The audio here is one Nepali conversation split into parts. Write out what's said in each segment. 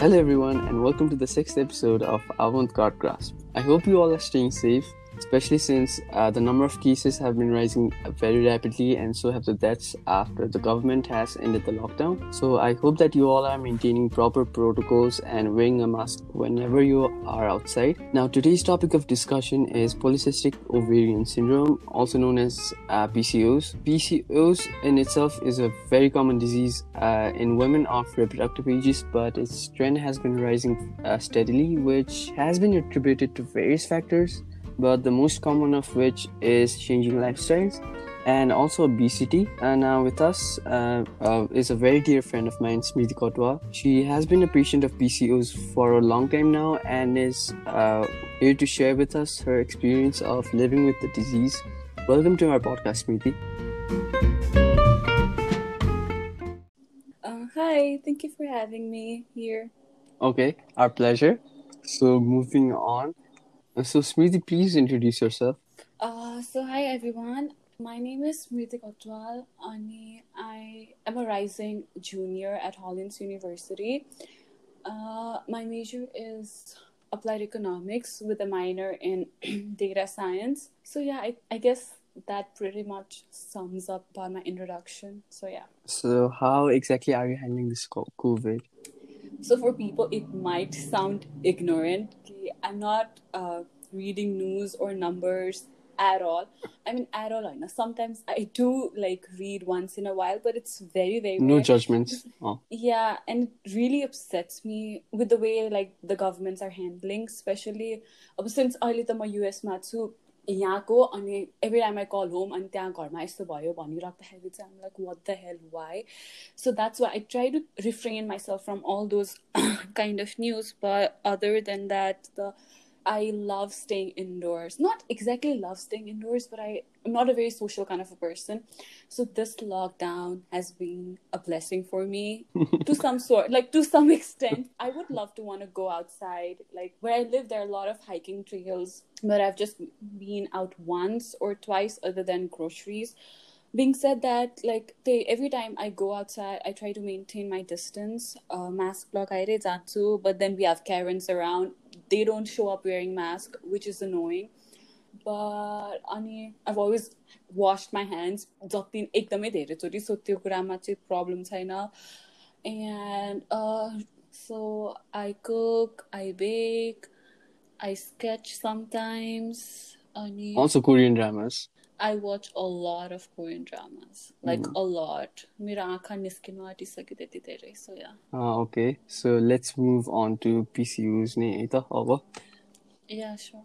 Hello, everyone, and welcome to the sixth episode of Avant Garde Grasp. I hope you all are staying safe especially since uh, the number of cases have been rising very rapidly and so have the deaths after the government has ended the lockdown. So I hope that you all are maintaining proper protocols and wearing a mask whenever you are outside. Now, today's topic of discussion is polycystic ovarian syndrome, also known as uh, PCOS. PCOS in itself is a very common disease uh, in women of reproductive ages, but its trend has been rising uh, steadily, which has been attributed to various factors but the most common of which is changing lifestyles and also obesity. And now with us uh, uh, is a very dear friend of mine, Smriti Kotwal. She has been a patient of PCOS for a long time now and is uh, here to share with us her experience of living with the disease. Welcome to our podcast, Smriti. Uh, hi, thank you for having me here. Okay, our pleasure. So moving on, uh, so, Smriti, please introduce yourself. Uh, so, hi everyone. My name is Smriti Kotwal. Ani, I am a rising junior at Hollins University. Uh, my major is applied economics with a minor in data science. So, yeah, I, I guess that pretty much sums up by my introduction. So, yeah. So, how exactly are you handling this COVID? So, for people, it might sound ignorant I'm not uh, reading news or numbers at all. I mean, at all. know. Sometimes I do like read once in a while, but it's very, very no judgments. Oh. Yeah, and it really upsets me with the way like the governments are handling, especially since early the US matsu यहाँको अनि every time I call home अनि त्यहाँ घरमा यस्तो भयो भनिराख्दाखेरि चाहिँ um like what the hell why so that's why I try to refrain myself from all those kind of news but other than that the I love staying indoors. Not exactly love staying indoors, but I, am not a very social kind of a person. So this lockdown has been a blessing for me to some sort, like to some extent. I would love to want to go outside. Like where I live, there are a lot of hiking trails, but I've just been out once or twice other than groceries being said that like they every time i go outside i try to maintain my distance uh, mask block but then we have karens around they don't show up wearing mask which is annoying but ani i've always washed my hands जति एकदमै धेरैचोटि सो त्यो कुरामा चाहिँ प्रब्लम छैन and uh, so I cook, I bake, I sketch sometimes. Also Korean dramas. I watch a lot of Korean dramas. Like mm. a lot. मेरो आँखा निस्किनु आँटिसक्यो त्यति धेरै so yeah. Ah, okay. So let's move on to PCOs नि है त अब. Yeah, sure.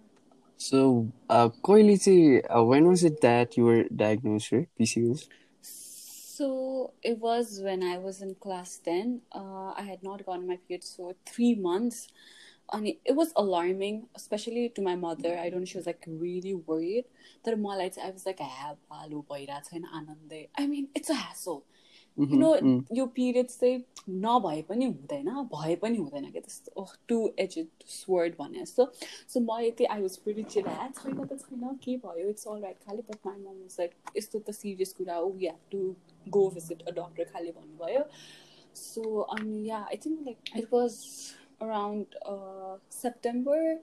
so, uh, uh, when was it that you were diagnosed with PCOS? So, it was when I was in class 10. Uh, I had not gotten my period for three months. And it was alarming, especially to my mother. I don't know, she was like really worried. That I was like, ah, I have I mean, it's a hassle. I mean it's a hassle you know यो पिरियड्स चाहिँ नभए पनि हुँदैन भए पनि हुँदैन क्या त्यस्तो ओह टु एज स्वर्ड भने जस्तो सो म यति आई वाज प्रिटी चिल ह्या छैन त छैन के भयो इट्स अल राइट खालि but my mom was like यस्तो त सिरियस कुरा हो we have to go visit a doctor खालि भन्नुभयो सो अनि yeah I think like it was around uh, September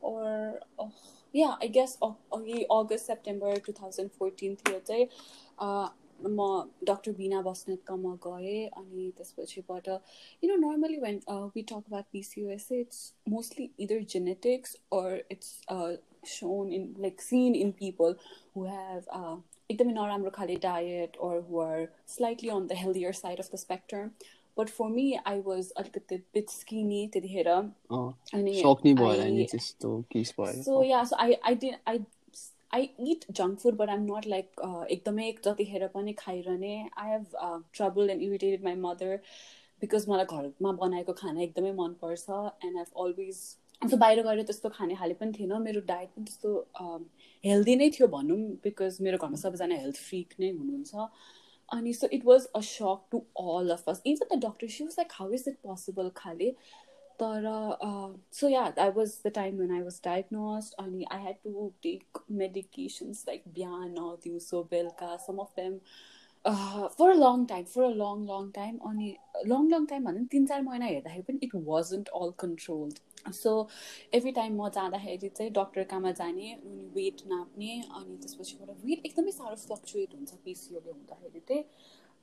or oh, yeah i guess august september 2014 थियो चाहिँ म डक्टर बिना बस्नेतकमा गएँ अनि त्यसपछिबाट you know normally when we talk about PCOS it's mostly either genetics or it's shown in like seen in people who have uh, एकदमै नराम्रो खाले diet or who are slightly on the healthier side of the spectrum but for me, I was a little bit skinny त्यतिखेर अनि सक्ने भयो त्यस्तो केस भयो so yeah eat junk food but I'm not like uh, एकदमै जतिखेर पनि खाइरहने have uh, trouble and irritated my mother because मलाई घरमा बनाएको खाना एकदमै मनपर्छ and I've always so बाहिर गएर त्यस्तो खाने खाले पनि थिएन मेरो डायट पनि त्यस्तो हेल्दी नै थियो भनौँ बिकज मेरो घरमा सबैजना हेल्थ फ्रिक नै हुनुहुन्छ अनि so it was a shock to all of us even the doctor she was like how is it possible uh, so yeah that was the time when i was diagnosed. and i had to take medications like biana diuso belka some of them for a long time for a long long time अनि लङ लङ टाइम भन्दा तिन चार महिना हेर्दाखेरि पनि it wasn't all controlled so every time म जाँदाखेरि चाहिँ डक्टर कहाँमा जाने अनि वेट नाप्ने अनि त्यसपछिबाट वेट एकदमै साह्रो फ्लक्चुएट हुन्छ पिसिओले हुँदाखेरि चाहिँ।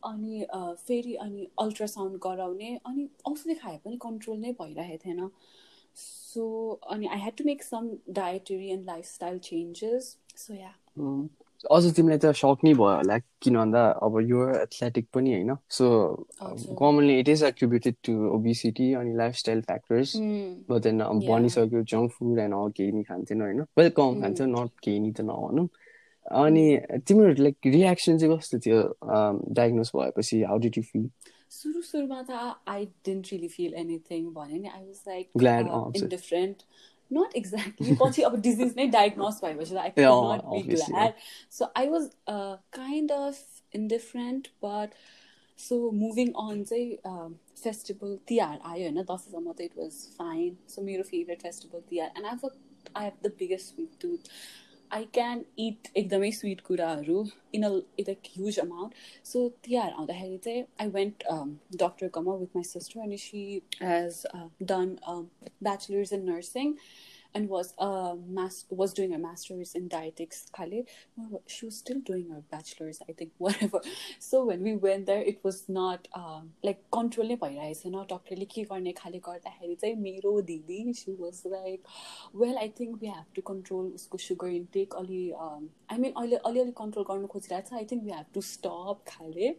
अनि फेरि अनि अल्ट्रासाउन्ड गराउने अनि औषधि खाए पनि कन्ट्रोल नै भइरहेको थिएन। सो अनि I had to make some dietary and lifestyle changes so yeah अझ तिमीलाई त सक नै भयो होला किन भन्दा अब यो एथलेटिक पनि होइन। So commonly it is attributed to obesity अनि लाइफस्टाइल फ्याक्टर्स बट देन भनिसक्यो जङ्क फुड एन्ड अल केही नि खान्थेन होइन। वेल कम खान्छ नट केही नि त नभनौँ। अनि तिम्रो लाइक रियाक्सन चाहिँ कस्तो थियो डायग्नोस भएपछि? हाउ डिड यु फिल सुरु सुरुमा त I didn't really feel anything भने नि I was like glad indifferent not exactly. पछि अब डिजिज नै डायग्नोस भएपछि I not be glad so I was kind of indifferent but so moving on चाहिँ फेस्टिभल तिहार आयो होइन दसैँसम्म त इट वाज फाइन सो मेरो favourite festival Tihar and I I have the biggest sweet tooth I can it एकदमै स्विट कुराहरू in a in a huge amount so Tihar आउँदाखेरि चाहिँ आई वेन्ट डक्टरकोमा विथ माई सिस्टर अनि she has done bachelors in nursing and was a was doing a master's in dietetics khale she was still doing her bachelor's i think whatever so when we went there it was not um, like control we have to control उसको सुगर इन्टेक अलि आई मिन अहिले अलिअलि कन्ट्रोल गर्नु खोजिरहेको छ I think we have to stop खाले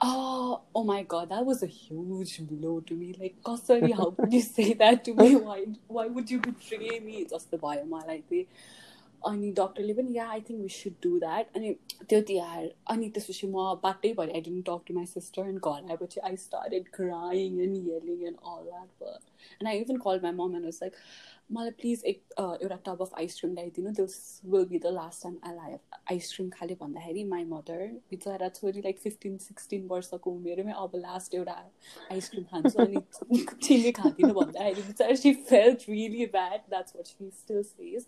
Oh, oh my god, that was a huge blow to me. Like, Kasari, how could you say that to me? Why why would you betray me? Just the bio like the अनि डक्टरले पनि yeah I think we should do that अनि त्यो तिहार अनि त्यसपछि म बाटै भएर I didn't talk to my sister and घर आएपछि I started crying and yelling and all that but and I even call my mom and was like मलाई प्लिज एक एउटा टब अफ आइसक्रिम ल्याइदिनु त्यो will be the last time I लाइ आइसक्रिम खाले भन्दाखेरि माई मदर बिचरा छोरी लाइक फिफ्टिन सिक्सटिन वर्षको उमेरमै अब लास्ट एउटा आइसक्रिम खान्छु अनि चिनी खाँदिनँ भन्दाखेरि बिचरा she felt really bad that's what she still says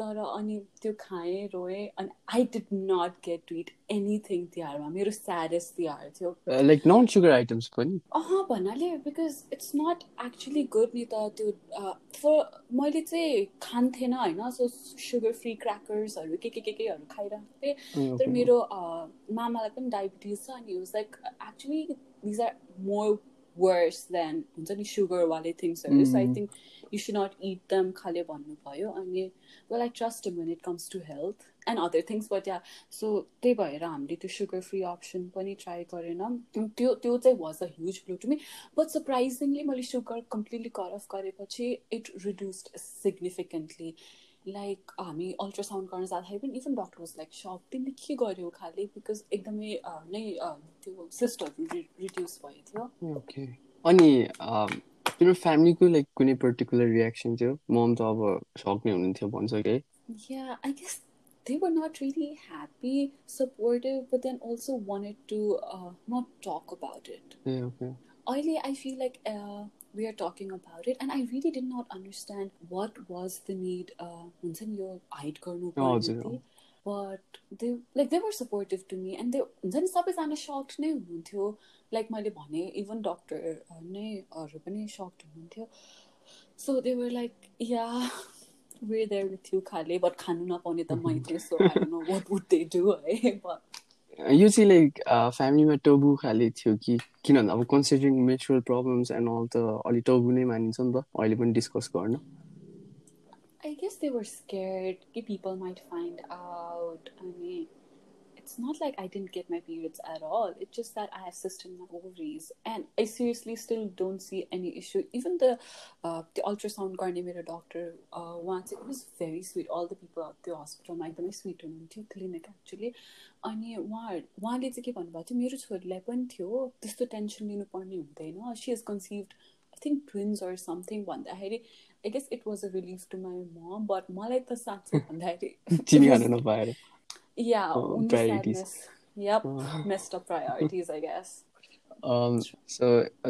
तर अनि त्यो खाएँ रोएँ अनि I did not get to it anything तिहारमा मेरो स्याडेस्ट तिहार थियो। लाइक नन सुगर आइटम्स पनि? अह भन्नाले because it's not actually good नि त त्यो फर मैले चाहिँ खान्थेन होइन सो सुगर फ्री क्र्याकर्सहरू के के के केहरू खाइरहेको थिएँ। तर मेरो मामालाई पनि डायबिटिज छ अनि was like actually these are more worse than हुन्छ नि सुगरवाले थिङ्सहरू so I think you should not eat them खाले भन्नुभयो. अनि well I trust when it comes to health and other things but yeah so त्यही भएर हामीले त्यो सुगर फ्री अप्सन पनि ट्राई गरेन। त्यो त्यो चाहिँ was a huge blow to me but surprisingly मैले सुगर कम्प्लिटली कट अफ गरेपछि इट रिड्युस्ड सिग्निफिकेन्टली लाइक हामी अल्ट्रासाउन्ड गर्न जाँदाखेरि पनि इभन डक्टर वाज लाइक सक तिमीले के गर्यो खाले बिकज एकदमै नै त्यो सिस्टहरू रिड्युस भयो थियो अनि तिम्रो फ्यामिलीको लाइक कुनै पर्टिकुलर रियाक्सन थियो मम त अब सक नै हुनुहुन्थ्यो भन्छ कि Yeah, I guess they were not really happy, supportive, but then also wanted to uh, not talk about it. Yeah, okay. Early, I feel like uh, we are talking about it, and I really did not understand what was the need. हुन्छ नि यो हाइड गर्नु but they like they were supportive to me and they हुन्छ नि सबैजना सक्ड नै हुनुहुन्थ्यो लाइक मैले भने इभन डक्टर नै अरू पनि सक्ड हुनुहुन्थ्यो so they were like yeah we're there with you खाले बट खानु नपाउने त मैले so I know what would they do है बट यो चाहिँ लाइक फ्यामिलीमा टोबु खाले थियो कि किन भन्दा अब कन्सिडरिङ मेचुरल प्रब्लम्स एन्ड अल त अलिक टोबु नै मानिन्छ नि त अहिले पनि डिस्कस गर्न I guess they were scared कि might find out. I mean, it's not like I didn't get my periods at all. It's just that I have cysts in my ovaries, and I seriously still don't see any issue. Even the uh, the ultrasound coordinator doctor uh, once it was very sweet. All the people at the hospital my एकदमै स्विट हुनुहुन्थ्यो क्लिनिक एक्चुली अनि उहाँ उहाँले चाहिँ के भन्नुभएको थियो मेरो छोरीलाई पनि थियो त्यस्तो टेन्सन लिनुपर्ने हुँदैन she is conceived I think twins or something भन्दाखेरि I guess it was a relief to my mom but मलाई त साँच्चै भन्दाखेरि yeah oh, priorities yep oh. messed up priorities i guess. Um so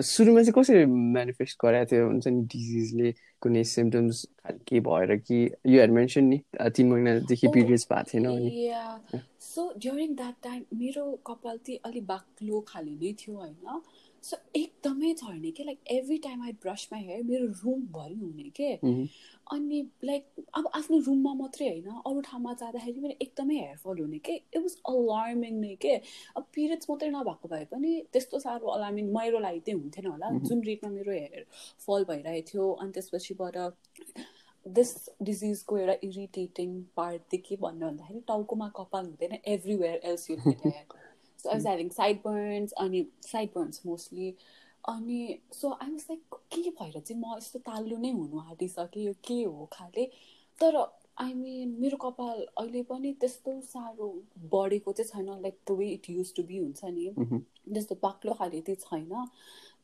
सुरुमा चाहिँ कसरी मेनिफेस्ट गराएको थियो? हुन्छ नि डिजिजले कुनै सिम्टम्स के भएर कि यु हेड मेन्सन नि तिन महिनादेखि पिरियड्स oh, भएको थिएन अनि सो ड्युरिङ द्याट टाइम मेरो कपाल चाहिँ अलिक बाक्लो खाले नै थियो होइन। सो एकदमै झर्ने के? Like every time I brush my hair मेरो रुमभरि हुने के? अनि लाइक अब आफ्नो रुममा मात्रै होइन अरू ठाउँमा जाँदाखेरि मेरो एकदमै हेयरफल हुने के इट वाज अलार्मिङ नै के। अब पिरियड्स मात्रै नभएको भए पनि त्यस्तो साह्रो अलार्मिङ मेरो लागि चाहिँ हुन्थेन होला। जुन रेटमा मेरो हेयर फल भइरहेको थियो अनि त्यसपछिबाट दिस डिजिजको एउटा इरिटेटिङ पार्ट चाहिँ के भन्नु भन्दाखेरि टाउकोमा कपाल हुँदैन everywhere else you so I was having sideburns अनि साइड बर्न्स मोस्टली अनि सो आई वाज लाइक के भएर चाहिँ म यस्तो तालु नै हुनु आँटिसकेँ यो के हो खाले? तर आई मिन मेरो कपाल अहिले पनि त्यस्तो साह्रो बढेको चाहिँ छैन like the way it used to be हुन्छ नि। त्यस्तो बाक्लो खाले चाहिँ छैन।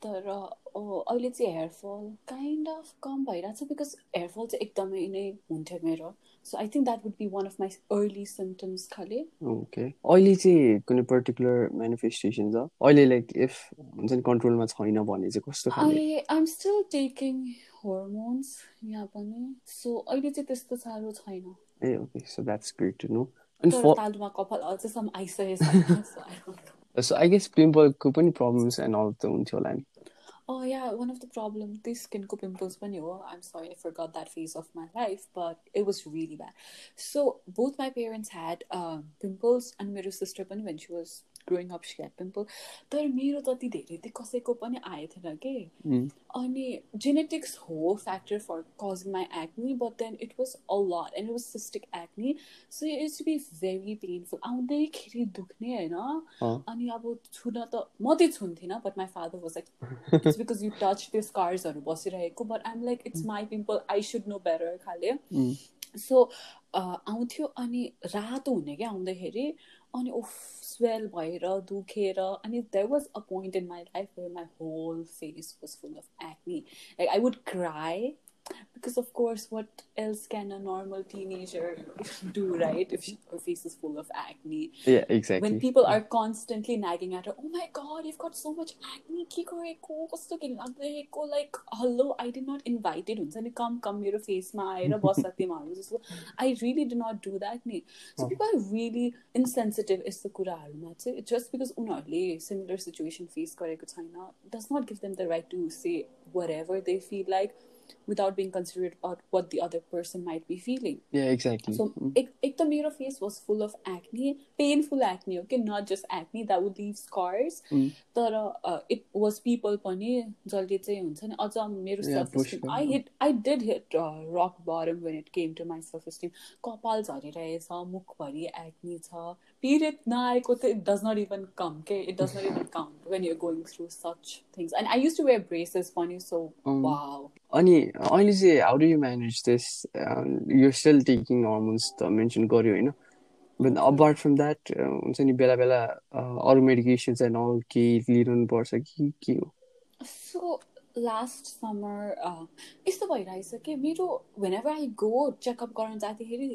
तर अहिले चाहिँ हेयरफल काइन्ड अफ कम भइरहेको छ बिकज हेयरफल चाहिँ एकदमै नै हुन्थ्यो मेरो। So I think that would be one of my early symptoms खाले ओके अहिले चाहिँ कुनै पर्टिकुलर मेनिफेस्टेसन छ? अहिले लाइक इफ हुन्छ नि कन्ट्रोलमा छैन भने चाहिँ कस्तो I I'm still taking hormones यहाँ पनि. सो अहिले चाहिँ त्यस्तो साह्रो छैन। ए okay so that's great to know अनि तालुमा कपाल अझैसम्म आइसकेको छैन सो आई गेस पिम्पलको पनि प्रब्लम्स एन्ड अल त हुन्थ्यो होला नि। Oh yeah, one of the problem, this skin pimples pani I'm sorry, I forgot that phase of my life, but it was really bad. So both my parents had uh, pimples, and my sister when she was growing up she pimple तर मेरो जति धेरै चाहिँ कसैको पनि आएको थिएन कि। अनि जेनेटिक्स हो factor for causing my acne but then it was a lot and it was cystic acne so it's be very painful आउँदैखेरि दुख्ने होइन। अनि अब छुन त म चाहिँ छुन्थिनँ but my father was like it's because you touch त्यो स्कार्सहरू बसिरहेको but I'm like it's my pimple I should know better खाले। सो आउँथ्यो अनि रातो हुने क्या आउँदाखेरि अनि उफ स्वेल भएर दुखेर अनि there was a point in my life where my whole face was full of acne like I would cry because of course what else can a normal teenager do right if her face is full of acne? Yeah exactly. When people are constantly nagging at her oh my god you've got so much acne like hello i did not invite it come come your face I really did not do that so people are really insensitive is the just because similar situation face does not give them the right to say whatever they feel like without being considerate about what the other person might be feeling. Yeah, exactly. So, mm. ek, the face was full of acne, painful acne, okay, not just acne that would leave scars. Mm. तर इट वाज पिपल पनि जसले चाहिँ हुन्छ नि अझ मेरो self esteem I hit I did hit rock bottom when it came to my self esteem कपाल झरिरहेछ मुखभरि एक्नी छ पिरियड नआएको त it does not even come के it does not even count when you're going through such things and I use to wear braces पनि सो वाउ अनि अहिले चाहिँ how do you manage this you still taking hormones त मेन्सन गर्यो होइन बट अपार्ट फ्रम द्याट हुन्छ नि बेला बेला अरू मेडिकेसन्स एन्ड अल केही लिइरहनु पर्छ कि के हो सो last summer यस्तो भइरहेछ कि? मेरो whenever I go checkup गर्न जाँदाखेरि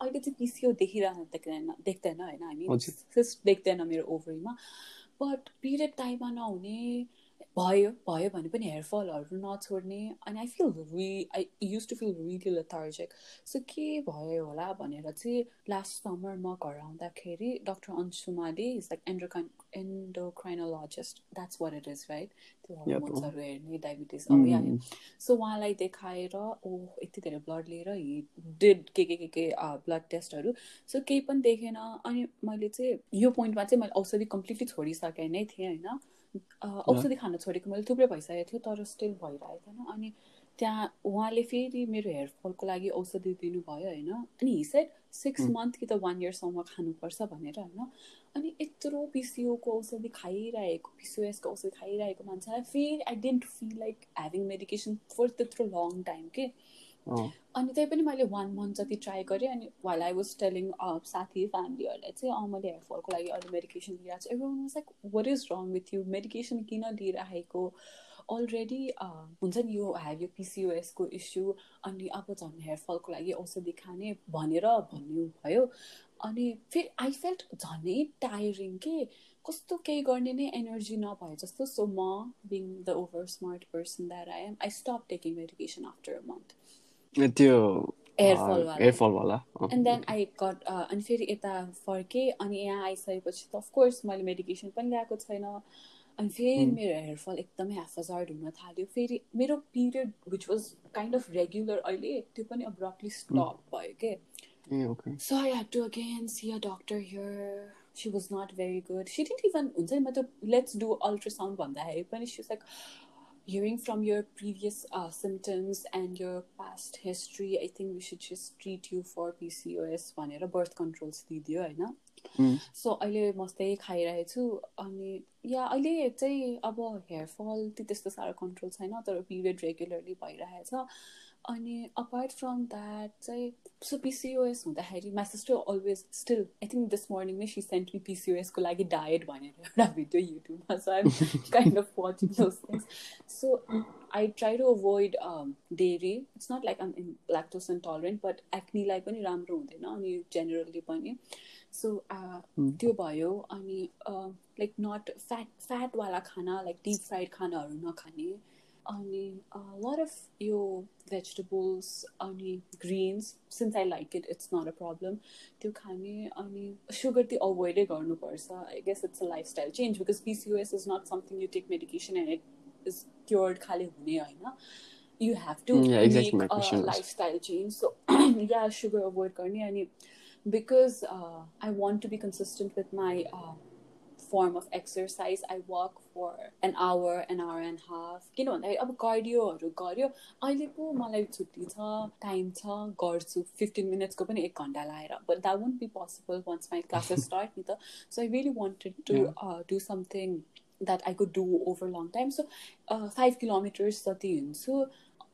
अहिले चाहिँ पिसिओ देखिरहनु देख्दैन देख्दैन होइन? हामी सिस्ट देख्दैन मेरो ओभरीमा बट पिरियड टाइममा नहुने भयो भयो भने पनि हेयरफलहरू नछोड्ने। अनि I feel re I used to feel really lethargic so के भयो होला भनेर चाहिँ लास्ट समर म घर आउँदाखेरि doctor अन्सुमाले is like endocrine endocrinologist that's what it is right त्यो हर्मोन्सहरू हेर्ने डायबिटिज अब या सो उहाँलाई देखाएर ओ यति धेरै ब्लड लिएर हि डिड के के के के ब्लड टेस्टहरू सो केही पनि देखेन। अनि मैले चाहिँ यो पोइन्टमा चाहिँ मैले औषधि कम्प्लिटली छोडिसकेँ नै थिएँ होइन? औषधि खान छोडेको मैले थुप्रै भइसकेको थियो तर स्टिल भइरहेको थिएन। अनि त्यहाँ उहाँले फेरि मेरो हेयरफलको लागि औषधि दिनुभयो होइन? अनि हिसाब सिक्स मन्थ कि त वान इयरसम्म खानुपर्छ भनेर होइन? अनि यत्रो पिसिओको औषधि खाइरहेको पिसिओएसको औषधि खाइरहेको मान्छेलाई फेरि I didn't feel like having medication for त्यत्रो लङ टाइम के? अनि त्यही पनि मैले वान मन्थ जति ट्राई गरेँ अनि वाइल आई वाज टेलिङ साथी फ्यामिलीहरूलाई चाहिँ अँ मैले हेयरफलको लागि अरू मेडिकेसन लिइरहेको छु। Every like what is wrong with you medication किन लिइरहेको? अलरेडी हुन्छ नि यो हेभ यो पिसिओएसको इस्यु अनि अब झन् हेयरफलको लागि औषधि खाने भनेर भन्नुभयो। अनि फेरि आई फेल्ट झनै टायरिङ के कस्तो केही गर्ने नै एनर्जी नभए जस्तो। सो म being the over smart person that I am I stop taking medication after a month त्यो एयरफलवाला एन्ड देन आई गट अनि फेरि यता फर्केँ अनि यहाँ आइसकेपछि त अफकोर्स मैले मेडिकेसन पनि ल्याएको छैन। अनि फेरि मेरो हेयरफल एकदमै हेफाजार्ड हुन थाल्यो। फेरि मेरो period which was kind of regular अहिले त्यो पनि अब्रप्टली स्टप भयो के। ए okay So I had to again see a doctor here. She was not very good. She didn't even हुन्छ नि मतलब let's do ultrasound भन्दाखेरि पनि was like hearing from your previous uh, symptoms and your past history I think we should just treat you for PCOS भनेर birth controls दिइदियो होइन Mm. सो अहिले मस्तै खाइरहेको छु अनि या अहिले चाहिँ अब हेयरफल त्यो त्यस्तो साह्रो कन्ट्रोल छैन तर पिरियड रेगुलरली भइरहेछ अनि अपार्ट फ्रम द्याट चाहिँ सो पिसिओएस हुँदाखेरि my sister always still I think this morning नै सी सेन्ट मी पिसिओएसको लागि डायट भनेर एउटा भिडियो युट्युबमा I'm kind of watching those things so I try to avoid dairy it's not like I'm in lactose intolerant but एक्नीलाई पनि राम्रो हुँदैन अनि जेनरली पनि. सो त्यो भयो अनि लाइक नट फ्याट फ्याटवाला खाना लाइक डिप फ्राइड खानाहरू नखाने। अनि लट अफ यो भेजिटेबल्स अनि greens since I like it it's not a problem त्यो खाने अनि सुगर त्यो अभोइडै गर्नुपर्छ I guess it's a lifestyle change because PCOS is not something you take medication and it is cured खाले हुने होइन you have to Mm, yeah, exactly my make a question was. lifestyle change. So yeah, sugar avoid karni and because uh, form of exercise, I walk for an hour, an hour and a half. किन भन्दाखेरि अब कार्डियोहरू गर्यो अहिले पो मलाई छुट्टी छ टाइम छ गर्छु फिफ्टिन मिनट्सको पनि एक घन्टा लाएर but that won't be possible once my classes start नि त so I really wanted to do something that I could do over long time so five kilometres जति हिँड्छु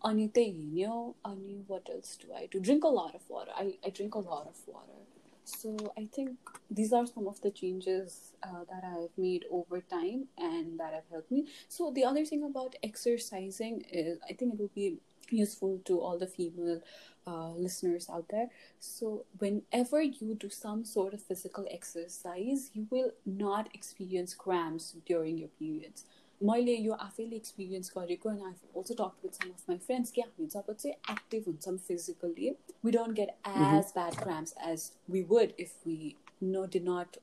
अनि त्यही हिँड्यो अनि what else do I to drink a lot of water I I drink a lot of water so I think these are some of the changes uh, that I've made over time and that have helped me. So the other thing about exercising is I think it will be useful to all the female uh, listeners out there. So whenever you do some sort of physical exercise, you will not experience cramps during your periods. मैले यो आफैले एक्सपिरियन्स गरेको and I also talk with some of my friends कि हामी जब चाहिँ एक्टिभ हुन्छौँ physically we don't get as bad cramps as we would if we no did not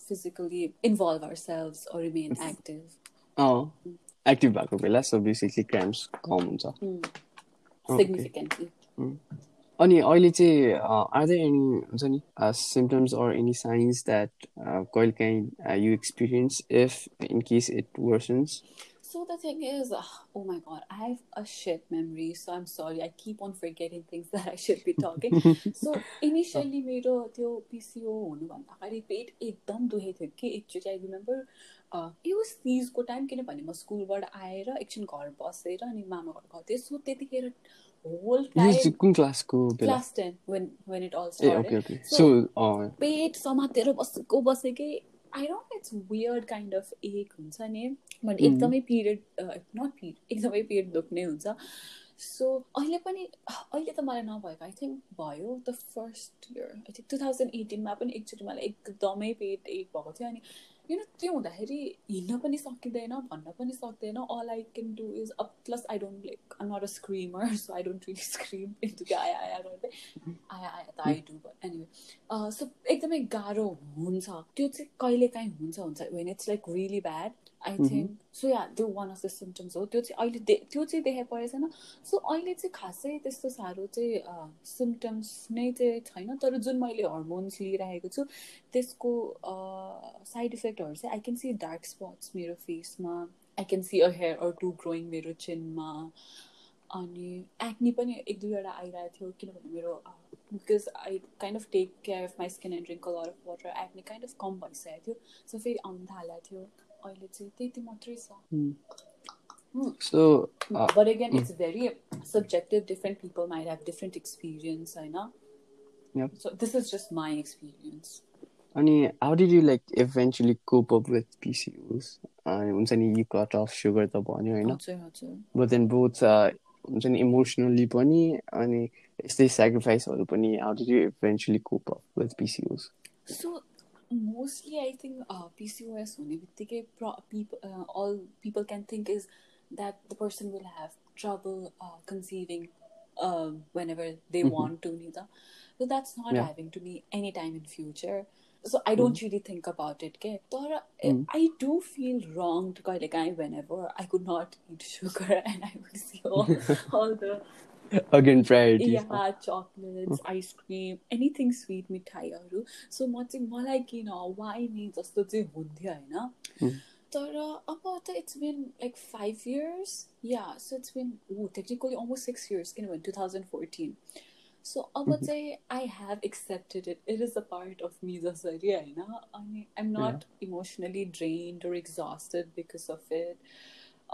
physically involve ourselves or remain active active भएको बेला सो बेसिकली क्राम्स कम हुन्छ। सिग्निफिकेन्टली अनि अहिले चाहिँ आर द एनी हुन्छ नि symptoms or any signs that कहिले काहीँ you experience if in case it worsens So the thing is, oh my god, I have a shit memory. So I'm sorry, I keep on forgetting things that I should be talking. so initially मेरो त्यो पिसिओ हुनुभन्दा अगाडि पेट एकदम दुखेको थियो कि एकचोटि आई रिमेम्बर it was तिजको टाइम किनभने म स्कुलबाट आएर एकछिन घर बसेर अनि मामा घर थिएँ सो त्यतिखेर होल टाइम कुन क्लासको बेला class ten when when it all uh okay started. Okay So- so पेट समातेर बसेको बसेकै I don't it's weird kind of एक हुन्छ नि बट Mhm. एकदमै पिरियड नट पिरियड एकदमै पेट दुख्ने हुन्छ। सो अहिले पनि अहिले त मलाई नभएको आई थिङ्क भयो the first year I think two thousand एटिनमा पनि एकचोटि मलाई एकदमै पेट एक भएको थियो अनि यु नो त्यो हुँदाखेरि हिँड्न पनि सकिँदैन भन्न पनि सक्दैन। All I can do is a plus I don't like I not a screamer so I don't really scream into आया आया गर्दै आया आया त आई डु एनिवे सो एकदमै गाह्रो हुन्छ। त्यो चाहिँ कहिले काहीँ हुन्छ हुन्छ। When it's like really bad I think so या त्यो वान अफ द सिम्टम्स हो। त्यो चाहिँ अहिले त्यो चाहिँ देखा परेको छैन। सो अहिले चाहिँ खासै त्यस्तो साह्रो चाहिँ सिम्टम्स नै चाहिँ छैन तर जुन मैले हर्मोन्स लिइरहेको छु त्यसको साइड इफेक्टहरू चाहिँ I can see dark spots मेरो फेसमा I can see a hair or two growing मेरो चिनमा अनि एक्नी पनि एक दुईवटा आइरहेको थियो किनभने मेरो because I kind of take care of my skin and drink lot of water acne kind of कम भइसकेको थियो। सो फेरि आउनु थालेको थियो। अहिले चाहिँ त्यति मात्रै छ so it's very subjective. Different people might have different experience i know. Yep. so this is just my experience. अनि how did you like eventually cope up with PCOS हुन्छ नि यु कट अफ सुगर त भन्यो होइन बट देन बोथ हुन्छ नि इमोसनली पनि अनि यस्तै सेक्रिफाइसहरू पनि how did you eventually cope up with PCOS So mostly I think uh, PCOS only. Because people, uh, all people can think is that the person will have trouble uh, conceiving uh, whenever they mm-hmm. want to, Nita. So that's not yeah. having to me anytime in future. So I don't mm-hmm. really think about it. Okay? Uh, mm-hmm. I do feel wronged like I whenever I could not eat sugar and I would see all, all the Again, priorities. yeah, chocolates, ice cream, anything sweet मिठाईहरू सो म चाहिँ मलाई किन वाइ नि जस्तो चाहिँ हुन्थ्यो होइन Hmm. तर अब त it's been like five years yeah so it's been uh technically almost six years किनभने टु थाउजन्ड फोर्टिन सो अब Mhm. चाहिँ I have accepted it it is a part of me जसरी होइन अनि I'm not emotionally drained or exhausted because of it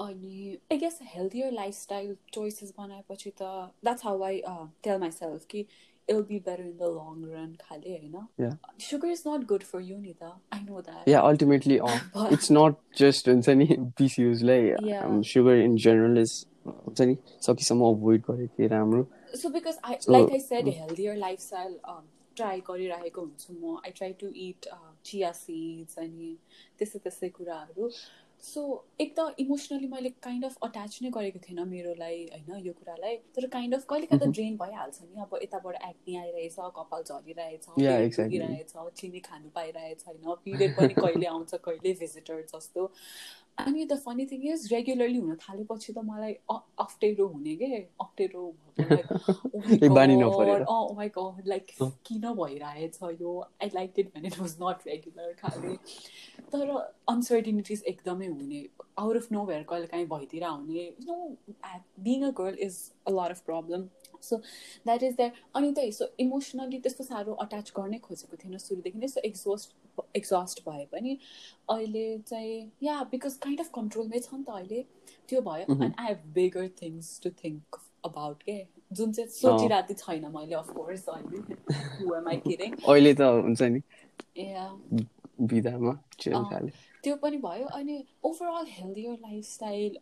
अनि I guess healthier lifestyle choices बनाएपछि त that's how I tell myself कि I'll be better in the long run खाले होइन. Sugar is not good for you नि त I know that Yeah, ultimately, uh, But- it's not just हुन्छ नि PCOS लाई Yeah. um, sugar in general is हुन्छ नि सकेसम्म अभोइड गरेकै राम्रो। So because I, So- like I said, healthier lifestyle um, try गरिरहेको हुन्छु म। I try to eat chia seeds अनि त्यस्तै त्यस्तै कुराहरू। सो एक त इमोसनली मैले काइन्ड अफ अट्याच नै गरेको थिएन मेरोलाई होइन यो कुरालाई। तर काइन्ड अफ कहिले कहिले Mhm. ड्रेन भइहाल्छ नि। अब यताबाट एक्नी आइरहेछ कपाल झरिरहेछ चिनी खानु पाइरहेछ होइन। पिरियड पनि कहिले आउँछ कहिले भिजिटर जस्तो। अनि the funny thing is regularly हुन थालेपछि त मलाई अप्ठ्यारो हुने के? अप्ठ्यारो लाइक अँ। किन भइरहेछ यो? I like it when it was not regular खाले। तर अनसर्टिनिटिज एकदमै हुने। आउट अफ नो वेयर कहिले काहीँ भइतिर आउने। No being a girl is a lot of problem so that is that अनि त्यही सो इमोसनली त्यस्तो साह्रो अट्याच गर्नै खोजेको थिएन सुरुदेखि नै सो एक्जोस्ट एक्जस्ट भए पनि अहिले चाहिँ या बिकज काइन्ड अफ कन्ट्रोलमै छ नि त अहिले। त्यो भयो. अनि I have bigger things to think about के? जुन चाहिँ सोचिरहेको छैन मैले अफकोर्स अहिले। त हुन्छ नि। बिदामा त्यो पनि भयो। अनि ओभरअल हेल्दियर लाइफस्टाइल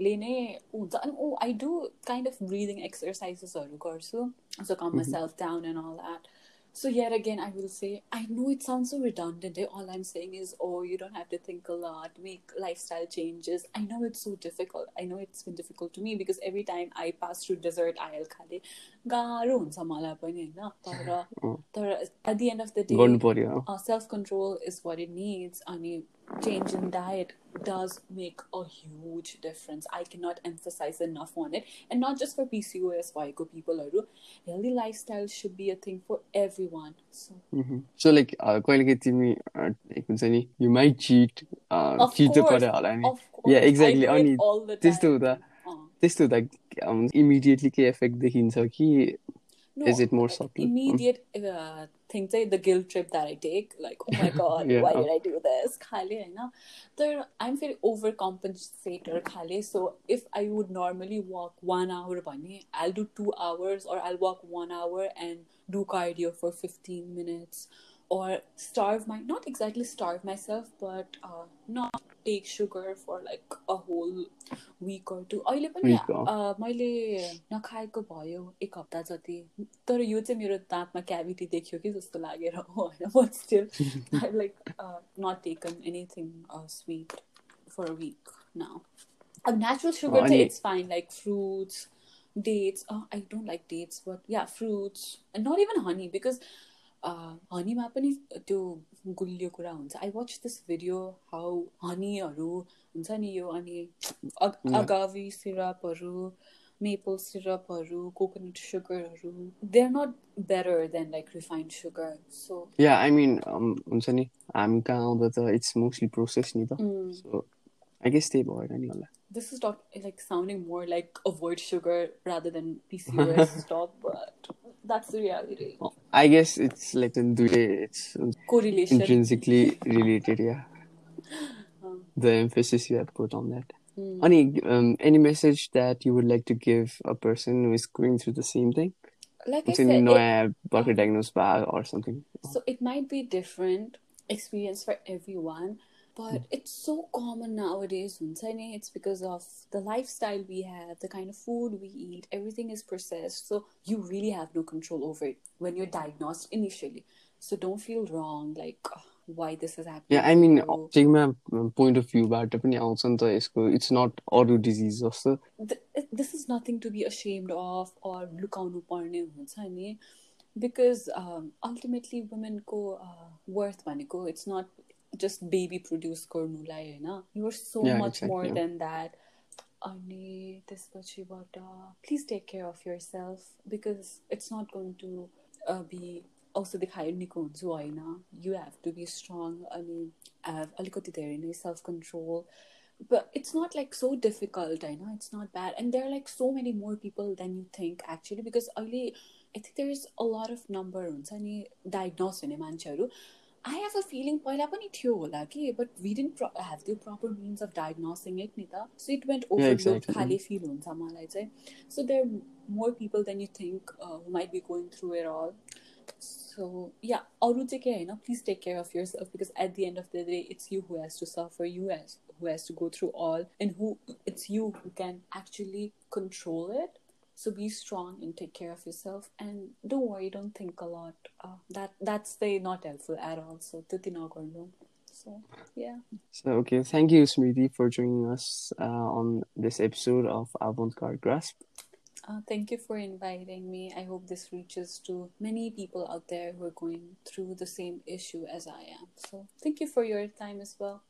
लेने oh I do kind of breathing exercises so so calm mm-hmm. myself down and all that. So yet again I will say I know it sounds so redundant eh? all I'm saying is oh you don't have to think a lot make lifestyle changes. I know it's so difficult. I know it's been difficult to me because every time I pass through desert I'll गाह्रो हुन्छ मलाई पनि होइन तर अँ। तर at the end of the day गर्नु पर्यो uh, self control is what it needs and change in diet does make a huge difference i cannot emphasize enough on it and not just for pcos भएको people healthy lifestyle should be a thing for everyone so so like कहिले काहीँ तिमी अ, एक हुन्छ नि you might cheat cheat course. पर्यो होला नि. I do अनि त्यस्तो हुँदा अँ। त्यस्तो हुँदा इमिडिएटली के इफेक्ट देखिन्छ कि no, Is it more like, subtle? Immediate uh, thing, say the guilt trip that I take, like, oh my god, Yeah. why did I do this? Khale, hai na? Then I'm very overcompensator, khale. So if I would normally walk one hour, bhane, I'll do two hours, or I'll walk one hour and do cardio for 15 minutes, or starve my, not exactly starve myself, but uh, not take sugar for like a whole week or two. अहिले पनि Week, अँ। अ, मैले नखाएको भयो एक हप्ता जति तर यो चाहिँ मेरो दाँतमा क्याभिटी देखियो कि जस्तो लागेर हो होइन but still like not taken anything sweet for a week now अब नेचुरल सुगर चाहिँ अनि- it's fine like fruits dates uh, i don't like dates but yeah fruits and not even honey because uh, हनीमा पनि त्यो गुलियो कुरा हुन्छ। I watch this video how हनीहरू हुन्छ नि यो अनि. अगावी सिरपहरू मेपल सिरपहरू coconut सुगरहरू they are not better than like refined sugar so yeah I mean हुन्छ नि हामी कहाँ आउँदा त इट्स मोस्टली प्रोसेस नि त। सो आई गेस त्यही भएर नि होला। This is talk, like sounding more like avoid sugar rather than PCOS stop, but that's the reality. I guess it's like in the way it's correlation. intrinsically related yeah. Um. The emphasis you have put on that. Mm. Um, any message that you would like to give a person who is going through the same thing? Like it's I said, no it, diagnosed by or something. So it might be different experience for everyone but it's so common nowadays it's because of the lifestyle we have the kind of food we eat everything is processed. So you really have no control over it when you're diagnosed initially. So don't feel wrong like ah, why this is happening yeah i mean take my point of view but it's not auto disease also. This is nothing to be ashamed of or look on because um, ultimately women go uh, worth money it's not just baby produce गर्नुलाई होइन your so Yeah, much more exactly. Then that अनि त्यसपछिबाट please take care of yourself because it's not going to be औषधि खायो निको हुन्छु होइन you have to be strong अनि हेभ अलिकति धेरै नै self control but it's not like so difficult i know it's not bad and there are like so many more people than you think actually because early i think there's a lot of number हुन्छ नि डायग्नोस हुने मान्छेहरू आई हेभ अ फिलिङ पहिला पनि थियो होला कि but we didn't have the proper means of diagnosing it नि त so it went overload exactly. खालि फिल हुन्छ मलाई चाहिँ so there more people than you think might be going through uh all So yeah, अरू चाहिँ के होइन please take care of yourself because at the end of the day it's you who has to suffer you has who has to go through all and who it's you who can actually control it so be strong and take care of yourself. And don't worry don't think a lot. Uh, that that's the not helpful at all. So so yeah. So okay. Thank you smriti for joining us uh, on this episode of avant-garde grasp. Uh, thank you for inviting me. I hope this reaches to many people out there who are going through the same issue as i am. So thank you for your time as well.